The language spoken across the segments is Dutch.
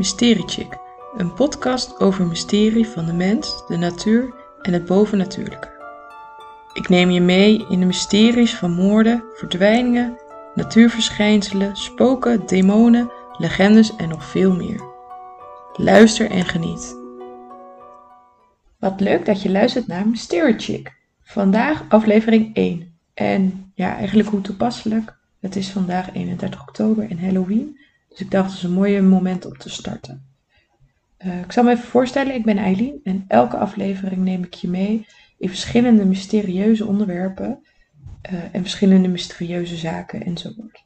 Mysteriechick, een podcast over mysterie van de mens, de natuur en het bovennatuurlijke. Ik neem je mee in de mysteries van moorden, verdwijningen, natuurverschijnselen, spoken, demonen, legendes en nog veel meer. Luister en geniet. Wat leuk dat je luistert naar Mystery Chick. Vandaag aflevering 1. En ja, eigenlijk hoe toepasselijk. Het is vandaag 31 oktober en Halloween. Dus ik dacht, het is een mooi moment om te starten. Uh, ik zal me even voorstellen, ik ben Eileen en elke aflevering neem ik je mee in verschillende mysterieuze onderwerpen uh, en verschillende mysterieuze zaken enzovoort.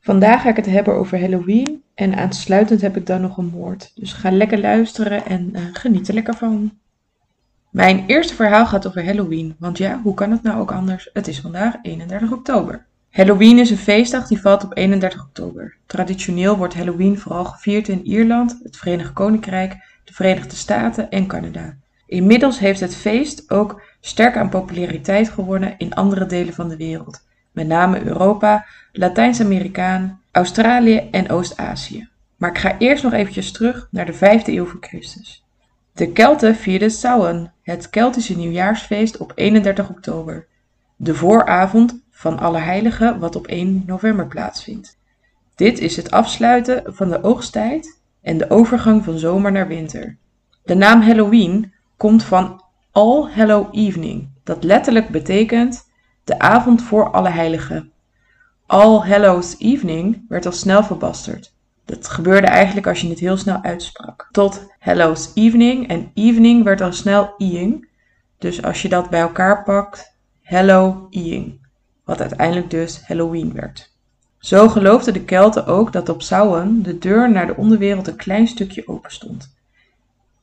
Vandaag ga ik het hebben over Halloween en aansluitend heb ik dan nog een moord. Dus ga lekker luisteren en uh, geniet er lekker van. Mijn eerste verhaal gaat over Halloween, want ja, hoe kan het nou ook anders? Het is vandaag 31 oktober. Halloween is een feestdag die valt op 31 oktober. Traditioneel wordt Halloween vooral gevierd in Ierland, het Verenigd Koninkrijk, de Verenigde Staten en Canada. Inmiddels heeft het feest ook sterk aan populariteit gewonnen in andere delen van de wereld, met name Europa, Latijns-Amerika, Australië en Oost-Azië. Maar ik ga eerst nog eventjes terug naar de 5e eeuw voor Christus. De Kelten vierden Samhain, het Keltische nieuwjaarsfeest op 31 oktober, de vooravond van Allerheiligen wat op 1 november plaatsvindt. Dit is het afsluiten van de oogsttijd en de overgang van zomer naar winter. De naam Halloween komt van All Hallow Evening, dat letterlijk betekent de avond voor alle heiligen. All Hallows Evening werd al snel verbasterd. Dat gebeurde eigenlijk als je het heel snel uitsprak. Tot Hallows Evening en Evening werd al snel Eing. Dus als je dat bij elkaar pakt, Hallow Eing. Wat uiteindelijk dus Halloween werd. Zo geloofden de Kelten ook dat op Samhain de deur naar de onderwereld een klein stukje open stond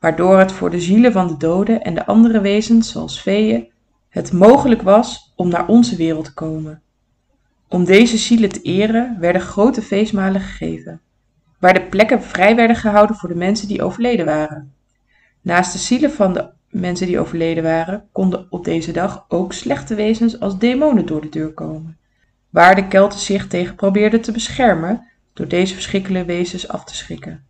waardoor het voor de zielen van de doden en de andere wezens, zoals veeën, het mogelijk was om naar onze wereld te komen. Om deze zielen te eren werden grote feestmalen gegeven, waar de plekken vrij werden gehouden voor de mensen die overleden waren. Naast de zielen van de mensen die overleden waren, konden op deze dag ook slechte wezens als demonen door de deur komen, waar de Kelten zich tegen probeerden te beschermen door deze verschrikkelijke wezens af te schrikken.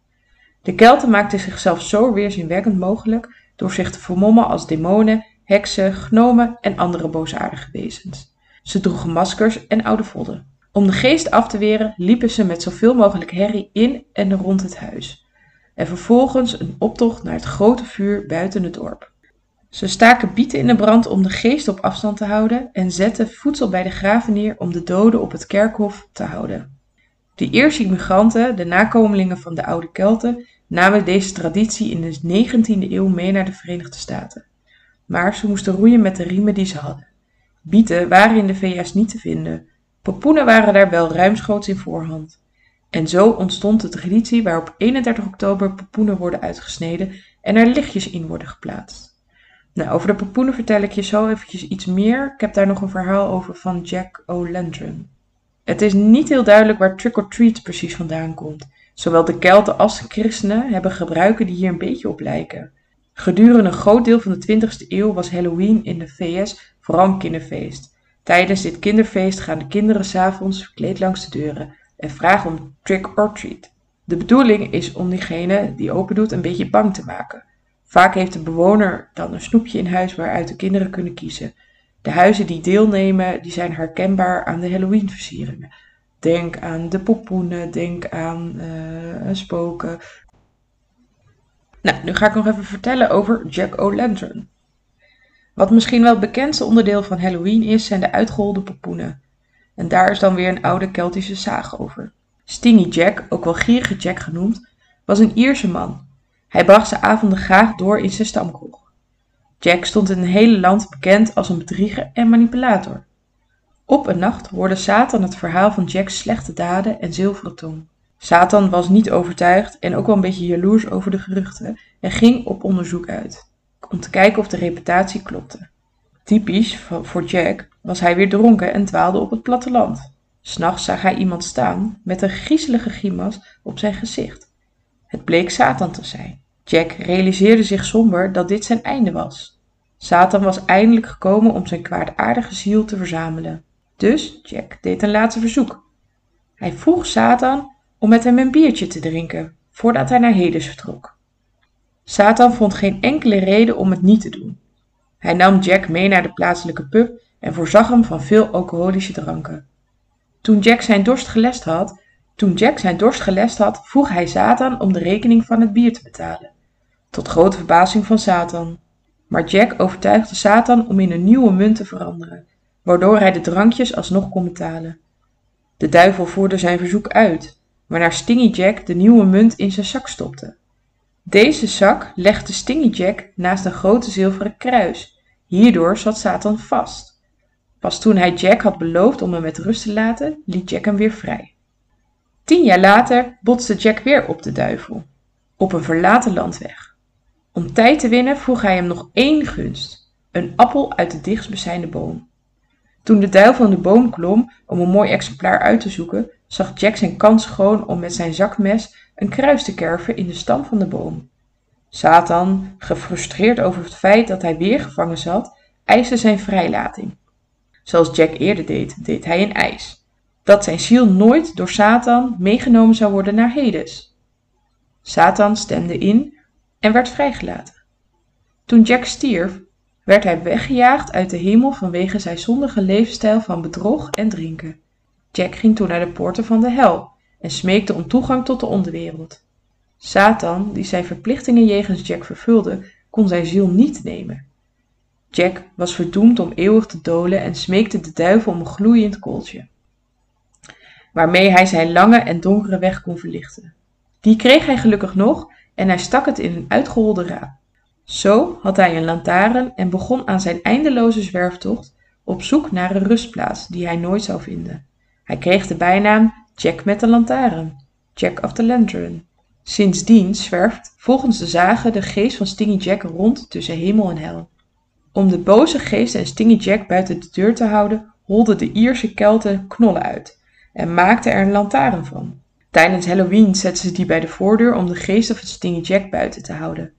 De Kelten maakten zichzelf zo weerzinwekkend mogelijk door zich te vermommen als demonen, heksen, gnomen en andere boosaardige wezens. Ze droegen maskers en oude vodden. Om de geest af te weren liepen ze met zoveel mogelijk herrie in en rond het huis. En vervolgens een optocht naar het grote vuur buiten het dorp. Ze staken bieten in de brand om de geest op afstand te houden en zetten voedsel bij de graven neer om de doden op het kerkhof te houden. De eerste immigranten, de nakomelingen van de oude Kelten, namen deze traditie in de 19e eeuw mee naar de Verenigde Staten. Maar ze moesten roeien met de riemen die ze hadden. Bieten waren in de VS niet te vinden. Popoenen waren daar wel ruimschoots in voorhand. En zo ontstond de traditie waarop 31 oktober popoenen worden uitgesneden en er lichtjes in worden geplaatst. Nou, over de popoenen vertel ik je zo eventjes iets meer. Ik heb daar nog een verhaal over van Jack O'Lantern. Het is niet heel duidelijk waar trick or treat precies vandaan komt. Zowel de Kelten als de christenen hebben gebruiken die hier een beetje op lijken. Gedurende een groot deel van de 20e eeuw was Halloween in de VS vooral een kinderfeest. Tijdens dit kinderfeest gaan de kinderen s'avonds verkleed langs de deuren en vragen om trick or treat. De bedoeling is om diegene die open doet een beetje bang te maken. Vaak heeft de bewoner dan een snoepje in huis waaruit de kinderen kunnen kiezen. De huizen die deelnemen, die zijn herkenbaar aan de Halloween-versieringen. Denk aan de popoenen, denk aan uh, spoken. Nou, nu ga ik nog even vertellen over Jack O'Lantern. Wat misschien wel het bekendste onderdeel van Halloween is, zijn de uitgeholde popoenen. En daar is dan weer een oude Keltische zaag over. Stingy Jack, ook wel Gierige Jack genoemd, was een Ierse man. Hij bracht zijn avonden graag door in zijn stamkroeg. Jack stond in het hele land bekend als een bedrieger en manipulator. Op een nacht hoorde Satan het verhaal van Jack's slechte daden en zilveren tong. Satan was niet overtuigd en ook wel een beetje jaloers over de geruchten en ging op onderzoek uit, om te kijken of de reputatie klopte. Typisch voor Jack was hij weer dronken en dwaalde op het platteland. S'nachts zag hij iemand staan met een griezelige grimas op zijn gezicht. Het bleek Satan te zijn. Jack realiseerde zich somber dat dit zijn einde was. Satan was eindelijk gekomen om zijn kwaadaardige ziel te verzamelen. Dus Jack deed een laatste verzoek. Hij vroeg Satan om met hem een biertje te drinken, voordat hij naar Hades vertrok. Satan vond geen enkele reden om het niet te doen. Hij nam Jack mee naar de plaatselijke pub en voorzag hem van veel alcoholische dranken. Toen Jack zijn dorst gelest had, toen Jack zijn dorst gelest had, vroeg hij Satan om de rekening van het bier te betalen. Tot grote verbazing van Satan. Maar Jack overtuigde Satan om in een nieuwe munt te veranderen, waardoor hij de drankjes alsnog kon betalen. De duivel voerde zijn verzoek uit, waarna Stingy Jack de nieuwe munt in zijn zak stopte. Deze zak legde Stingy Jack naast een grote zilveren kruis. Hierdoor zat Satan vast. Pas toen hij Jack had beloofd om hem met rust te laten, liet Jack hem weer vrij. Tien jaar later botste Jack weer op de duivel, op een verlaten landweg. Om tijd te winnen vroeg hij hem nog één gunst: een appel uit de dichtstbijzijnde boom. Toen de duivel in de boom klom om een mooi exemplaar uit te zoeken, zag Jack zijn kans schoon om met zijn zakmes een kruis te kerven in de stam van de boom. Satan, gefrustreerd over het feit dat hij weer gevangen zat, eiste zijn vrijlating. Zoals Jack eerder deed, deed hij een eis: dat zijn ziel nooit door Satan meegenomen zou worden naar Hades. Satan stemde in en werd vrijgelaten. Toen Jack stierf, werd hij weggejaagd uit de hemel vanwege zijn zondige levensstijl van bedrog en drinken. Jack ging toen naar de poorten van de hel en smeekte om toegang tot de onderwereld. Satan, die zijn verplichtingen jegens Jack vervulde, kon zijn ziel niet nemen. Jack was verdoemd om eeuwig te dolen en smeekte de duivel om een gloeiend kooltje, waarmee hij zijn lange en donkere weg kon verlichten. Die kreeg hij gelukkig nog en hij stak het in een uitgeholde raap. Zo had hij een lantaarn en begon aan zijn eindeloze zwerftocht op zoek naar een rustplaats die hij nooit zou vinden. Hij kreeg de bijnaam Jack met de lantaarn, Jack of the Lantern. Sindsdien zwerft volgens de zagen de geest van Stingy Jack rond tussen hemel en hel. Om de boze geest en Stingy Jack buiten de deur te houden, holden de Ierse Kelten knollen uit en maakten er een lantaarn van. Tijdens Halloween zetten ze die bij de voordeur om de geest van Stingy Jack buiten te houden.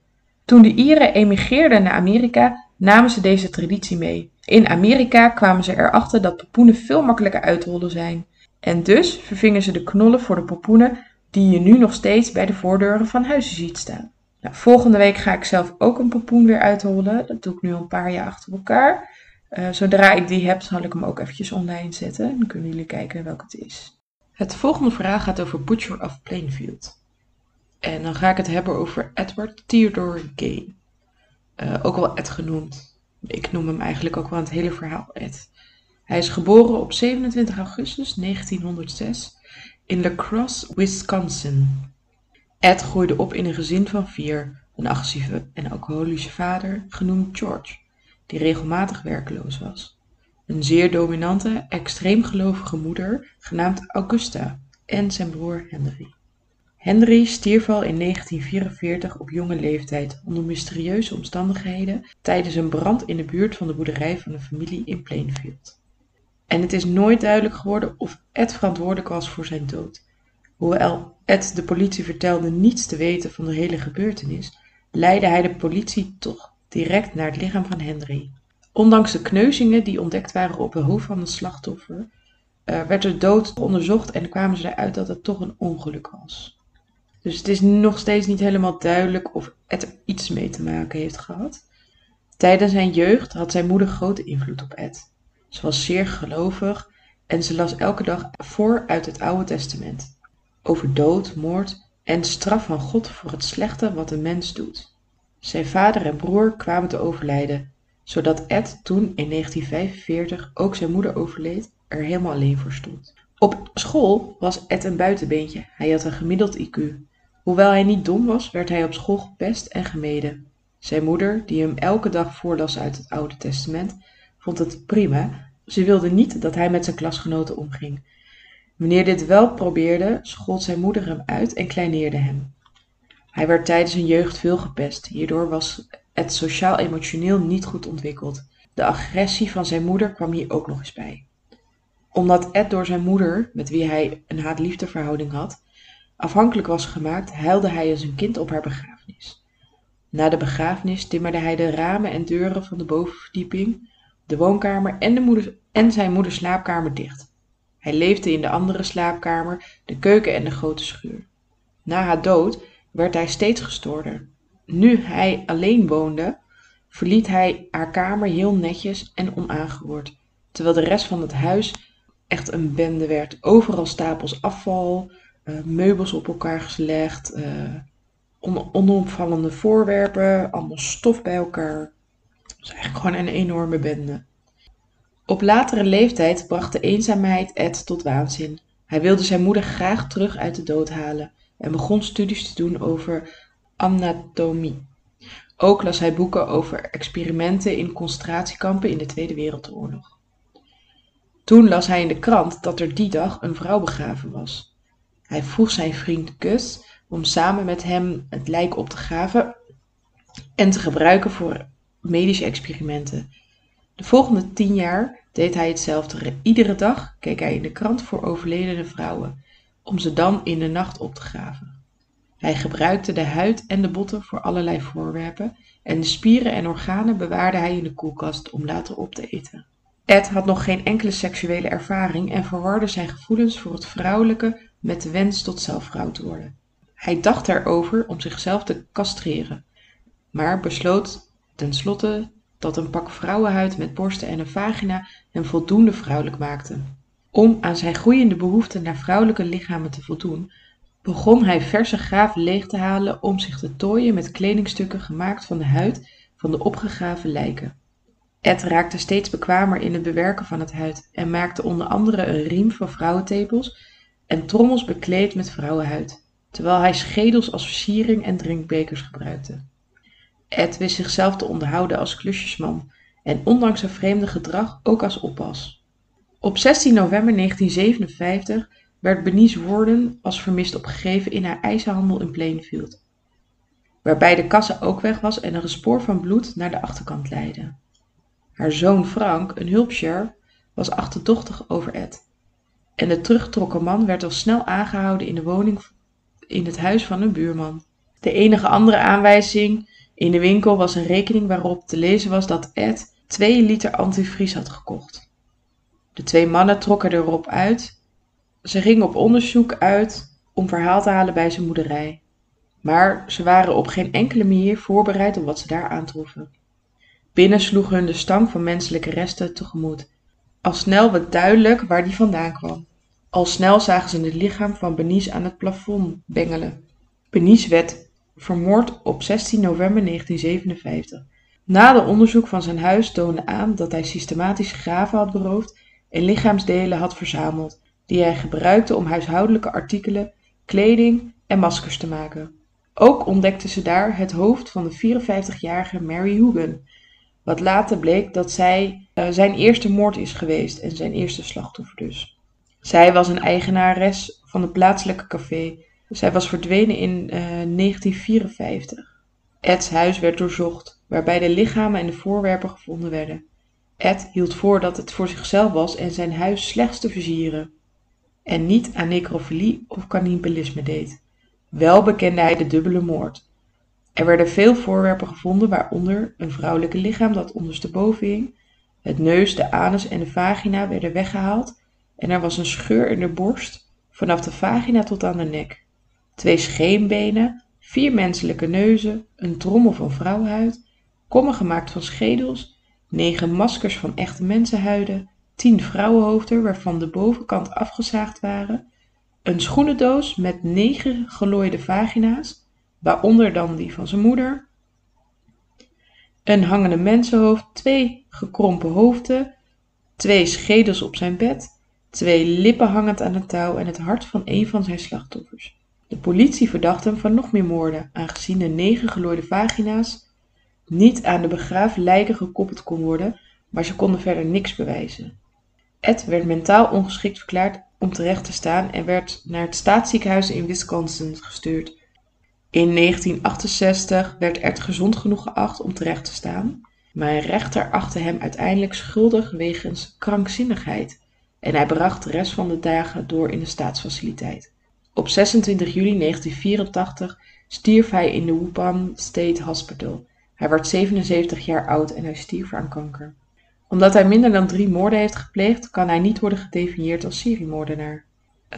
Toen de Ieren emigreerden naar Amerika, namen ze deze traditie mee. In Amerika kwamen ze erachter dat popoenen veel makkelijker uit te rollen zijn. En dus vervingen ze de knollen voor de popoenen die je nu nog steeds bij de voordeuren van huizen ziet staan. Nou, volgende week ga ik zelf ook een popoen weer uitrollen. Dat doe ik nu een paar jaar achter elkaar. Uh, zodra ik die heb, zal ik hem ook eventjes online zetten. Dan kunnen jullie kijken welke het is. Het volgende verhaal gaat over Butcher of Plainfield. En dan ga ik het hebben over Edward Theodore Gay. Uh, ook wel Ed genoemd. Ik noem hem eigenlijk ook wel het hele verhaal Ed. Hij is geboren op 27 augustus 1906 in La Crosse, Wisconsin. Ed groeide op in een gezin van vier, een agressieve en alcoholische vader, genoemd George, die regelmatig werkloos was. Een zeer dominante, extreem gelovige moeder, genaamd Augusta, en zijn broer Henry. Henry stierf al in 1944 op jonge leeftijd onder mysterieuze omstandigheden tijdens een brand in de buurt van de boerderij van een familie in Plainfield. En het is nooit duidelijk geworden of Ed verantwoordelijk was voor zijn dood. Hoewel Ed de politie vertelde niets te weten van de hele gebeurtenis, leidde hij de politie toch direct naar het lichaam van Henry. Ondanks de kneuzingen die ontdekt waren op het hoofd van het slachtoffer, uh, werd de dood onderzocht en kwamen ze eruit dat het toch een ongeluk was. Dus het is nog steeds niet helemaal duidelijk of Ed er iets mee te maken heeft gehad. Tijdens zijn jeugd had zijn moeder grote invloed op Ed. Ze was zeer gelovig en ze las elke dag voor uit het Oude Testament over dood, moord en de straf van God voor het slechte wat een mens doet. Zijn vader en broer kwamen te overlijden, zodat Ed toen in 1945 ook zijn moeder overleed, er helemaal alleen voor stond. Op school was Ed een buitenbeentje. Hij had een gemiddeld IQ. Hoewel hij niet dom was, werd hij op school gepest en gemeden. Zijn moeder, die hem elke dag voorlas uit het Oude Testament, vond het prima. Ze wilde niet dat hij met zijn klasgenoten omging. Wanneer dit wel probeerde, schold zijn moeder hem uit en kleineerde hem. Hij werd tijdens zijn jeugd veel gepest. Hierdoor was het sociaal-emotioneel niet goed ontwikkeld. De agressie van zijn moeder kwam hier ook nog eens bij. Omdat Ed door zijn moeder, met wie hij een haat-liefdeverhouding had, afhankelijk was gemaakt, huilde hij als een kind op haar begrafenis. Na de begrafenis timmerde hij de ramen en deuren van de bovenverdieping, de woonkamer en, de en zijn moeders slaapkamer dicht. Hij leefde in de andere slaapkamer, de keuken en de grote schuur. Na haar dood werd hij steeds gestoorder. Nu hij alleen woonde, verliet hij haar kamer heel netjes en onaangeroerd, terwijl de rest van het huis echt een bende werd. Overal stapels afval, uh, meubels op elkaar gelegd, uh, on onopvallende voorwerpen, allemaal stof bij elkaar. Het was eigenlijk gewoon een enorme bende. Op latere leeftijd bracht de eenzaamheid Ed tot waanzin. Hij wilde zijn moeder graag terug uit de dood halen en begon studies te doen over anatomie. Ook las hij boeken over experimenten in concentratiekampen in de Tweede Wereldoorlog. Toen las hij in de krant dat er die dag een vrouw begraven was. Hij vroeg zijn vriend Gus om samen met hem het lijk op te graven en te gebruiken voor medische experimenten. De volgende tien jaar deed hij hetzelfde. Iedere dag keek hij in de krant voor overledene vrouwen, om ze dan in de nacht op te graven. Hij gebruikte de huid en de botten voor allerlei voorwerpen en de spieren en organen bewaarde hij in de koelkast om later op te eten. Ed had nog geen enkele seksuele ervaring en verwarde zijn gevoelens voor het vrouwelijke met de wens tot zelfvrouw te worden. Hij dacht erover om zichzelf te castreren, maar besloot tenslotte dat een pak vrouwenhuid met borsten en een vagina hem voldoende vrouwelijk maakte. Om aan zijn groeiende behoefte naar vrouwelijke lichamen te voldoen, begon hij verse graaf leeg te halen om zich te tooien met kledingstukken gemaakt van de huid van de opgegraven lijken. Ed raakte steeds bekwamer in het bewerken van het huid en maakte onder andere een riem van vrouwentepels en trommels bekleed met vrouwenhuid, terwijl hij schedels als versiering en drinkbekers gebruikte. Ed wist zichzelf te onderhouden als klusjesman en ondanks zijn vreemde gedrag ook als oppas. Op 16 november 1957 werd Benice Warden als vermist opgegeven in haar ijzerhandel in Plainfield, waarbij de kassa ook weg was en een spoor van bloed naar de achterkant leidde. Haar zoon Frank, een hulpshare, was achterdochtig over Ed. En de teruggetrokken man werd al snel aangehouden in de woning in het huis van een buurman. De enige andere aanwijzing in de winkel was een rekening waarop te lezen was dat Ed 2 liter antivries had gekocht. De twee mannen trokken erop uit. Ze gingen op onderzoek uit om verhaal te halen bij zijn moederij. Maar ze waren op geen enkele manier voorbereid op wat ze daar aantroffen. Binnen sloeg hun de stank van menselijke resten tegemoet. Al snel werd duidelijk waar die vandaan kwam. Al snel zagen ze het lichaam van Benice aan het plafond bengelen. Benice werd vermoord op 16 november 1957. Nader onderzoek van zijn huis toonde aan dat hij systematisch graven had beroofd en lichaamsdelen had verzameld, die hij gebruikte om huishoudelijke artikelen, kleding en maskers te maken. Ook ontdekten ze daar het hoofd van de 54-jarige Mary Hoogan, wat later bleek dat zij uh, zijn eerste moord is geweest en zijn eerste slachtoffer dus. Zij was een eigenares van een plaatselijke café. Zij was verdwenen in uh, eh, 1954. Ed's huis werd doorzocht, waarbij de lichamen en de voorwerpen gevonden werden. Ed hield voor dat het voor zichzelf was en zijn huis slechts te versieren. En niet aan necrofilie of cannibalisme deed. Wel bekende hij de dubbele moord. Er werden veel voorwerpen gevonden, waaronder een vrouwelijke lichaam dat ondersteboven hing. Het neus, de anus en de vagina werden weggehaald en er was een scheur in de borst vanaf de vagina tot aan de nek. Twee scheenbenen, vier menselijke neuzen, een trommel van vrouwenhuid, kommen gemaakt van schedels, negen maskers van echte mensenhuiden, tien vrouwenhoofden waarvan de bovenkant afgezaagd waren, een schoenendoos met negen gelooide vagina's waaronder dan die van zijn moeder, een hangende mensenhoofd, twee gekrompen hoofden, twee schedels op zijn bed, twee lippen hangend aan een touw en het hart van een van zijn slachtoffers. De politie verdacht hem van nog meer moorden, aangezien de negen gelooide vagina's niet aan de begraven lijken gekoppeld kon worden, maar ze konden verder niks bewijzen. Ed werd mentaal ongeschikt verklaard om terecht te staan en werd naar het staatsziekenhuis in Wisconsin gestuurd, in 1968 werd Ed gezond genoeg geacht om terecht te staan, maar een rechter achtte hem uiteindelijk schuldig wegens krankzinnigheid en hij bracht de rest van de dagen door in de staatsfaciliteit. Op 26 juli 1984 stierf hij in de Wupan State Hospital. Hij werd 77 jaar oud en hij stierf aan kanker. Omdat hij minder dan drie moorden heeft gepleegd, kan hij niet worden gedefinieerd als seriemoordenaar.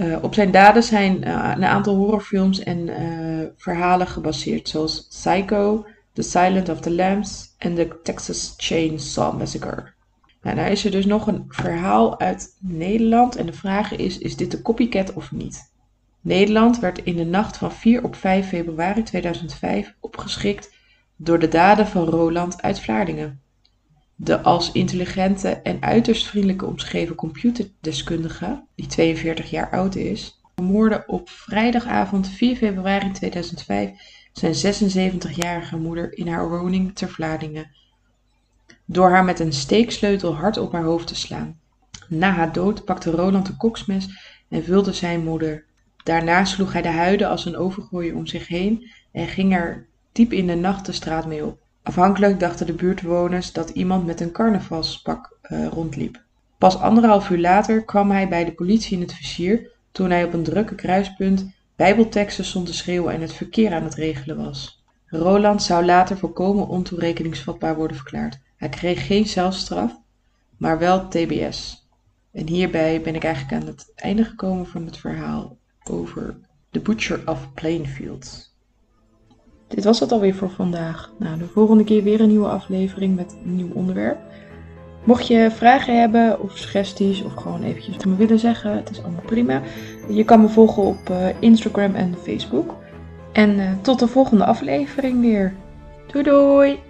Uh, op zijn daden zijn uh, een aantal horrorfilms en uh, verhalen gebaseerd, zoals Psycho, The Silent of the Lambs en The Texas Chainsaw Massacre. Nou, nou is er dus nog een verhaal uit Nederland en de vraag is, is dit de copycat of niet? Nederland werd in de nacht van 4 op 5 februari 2005 opgeschrikt door de daden van Roland uit Vlaardingen. De als intelligente en uiterst vriendelijke omschreven computerdeskundige, die 42 jaar oud is, vermoordde op vrijdagavond 4 februari 2005 zijn 76-jarige moeder in haar woning ter Vlaardingen door haar met een steeksleutel hard op haar hoofd te slaan. Na haar dood pakte Roland de koksmes en vulde zijn moeder. Daarna sloeg hij de huiden als een overgooier om zich heen en ging er diep in de nacht de straat mee op. Afhankelijk dachten de buurtbewoners dat iemand met een carnavalspak uh, rondliep. Pas anderhalf uur later kwam hij bij de politie in het vizier toen hij op een drukke kruispunt bijbelteksten stond te schreeuwen en het verkeer aan het regelen was. Roland zou later volkomen ontoerekeningsvatbaar worden verklaard. Hij kreeg geen celstraf, maar wel TBS. En hierbij ben ik eigenlijk aan het einde gekomen van het verhaal over The Butcher of Plainfield. Dit was het alweer voor vandaag. Nou, de volgende keer weer een nieuwe aflevering met een nieuw onderwerp. Mocht je vragen hebben of suggesties of gewoon eventjes me willen zeggen, het is allemaal prima. Je kan me volgen op uh, Instagram en Facebook. En uh, tot de volgende aflevering weer. Doei doei!